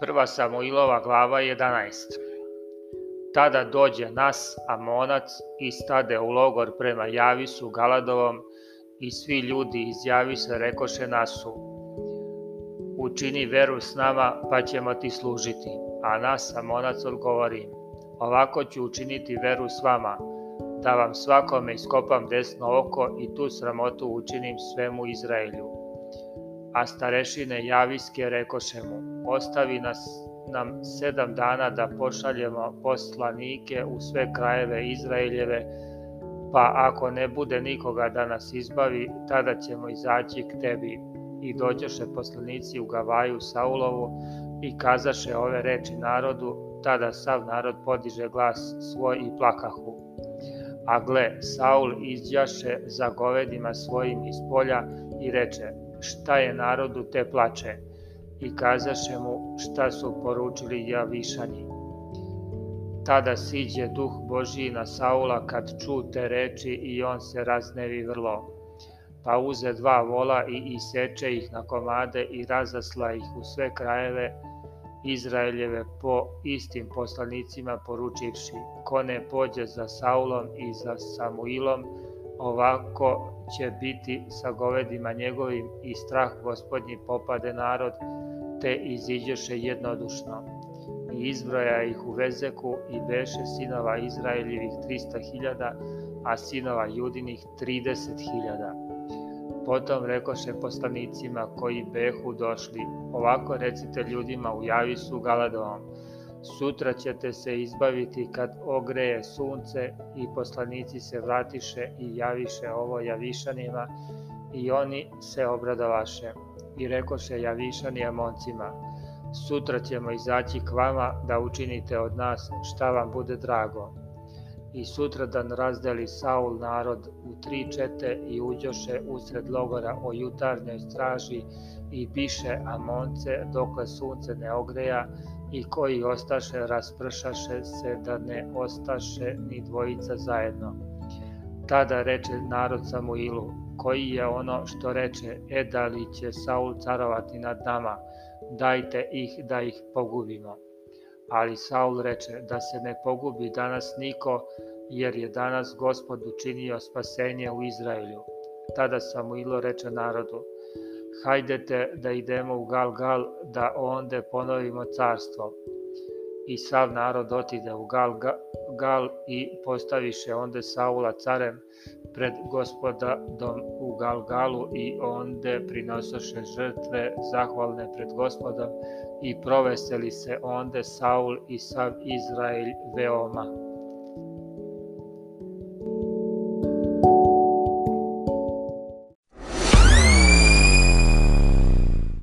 Prva Samuilova glava 11 Tada dođe Nas, Amonac, i stade u logor prema Javisu Galadovom, i svi ljudi izjavi se rekoše Nasu, učini veru s nama, pa ćemo ti služiti. A Nas, Amonac, odgovori, ovako ću učiniti veru s vama, da vam svakome iskopam desno oko i tu sramotu učinim svemu Izraelju. A starešine javiske rekoše mu, ostavi nas nam sedam dana da pošaljemo poslanike u sve krajeve Izraeljeve, pa ako ne bude nikoga da nas izbavi, tada ćemo izaći k tebi. I dođoše poslanici u Gavaju Saulovu i kazaše ove reči narodu, tada sav narod podiže glas svoj i plakahu. A gle, Saul izđaše za govedima svojim iz polja i reče, šta je narodu te plače? I kazaše mu šta su poručili javišani. Tada siđe duh Božiji na Saula kad ču te reči i on se raznevi vrlo. Pa uze dva vola i iseče ih na komade i razasla ih u sve krajeve Izraeljeve po istim poslanicima poručivši, ko ne pođe za Saulom i za Samuilom, ovako će biti sa govedima njegovim i strah gospodnji popade narod, te iziđeše jednodušno. I izbroja ih u Vezeku i beše sinova Izraeljevih 300.000, a sinova Judinih 30.000. Potom rekoše poslanicima koji behu došli, ovako recite ljudima u Javisu Galadovom, sutra ćete se izbaviti kad ogreje sunce i poslanici se vratiše i javiše ovo Javišanima i oni se obradovaše i rekoše Javišani Amoncima, sutra ćemo izaći k vama da učinite od nas šta vam bude drago. I sutradan razdeli Saul narod u tri čete i uđoše usred logora o jutarnjoj straži i biše Amonce dokle sunce ne ogreja i koji ostaše raspršaše se da ne ostaše ni dvojica zajedno. Tada reče narod Samuilu, koji je ono što reče, e da li će Saul carovati nad nama, dajte ih da ih pogubimo. Ali Saul reče da se ne pogubi danas niko, jer je danas gospod učinio spasenje u Izraelju. Tada Samuilo reče narodu, hajdete da idemo u Galgal, da onde ponovimo carstvo. I sav narod otide u Gal, Gal i postaviše onde Saula carem pred gospodom u Galgalu i onde prinosoše žrtve zahvalne pred gospodom i proveseli se onde Saul i sav Izrael veoma.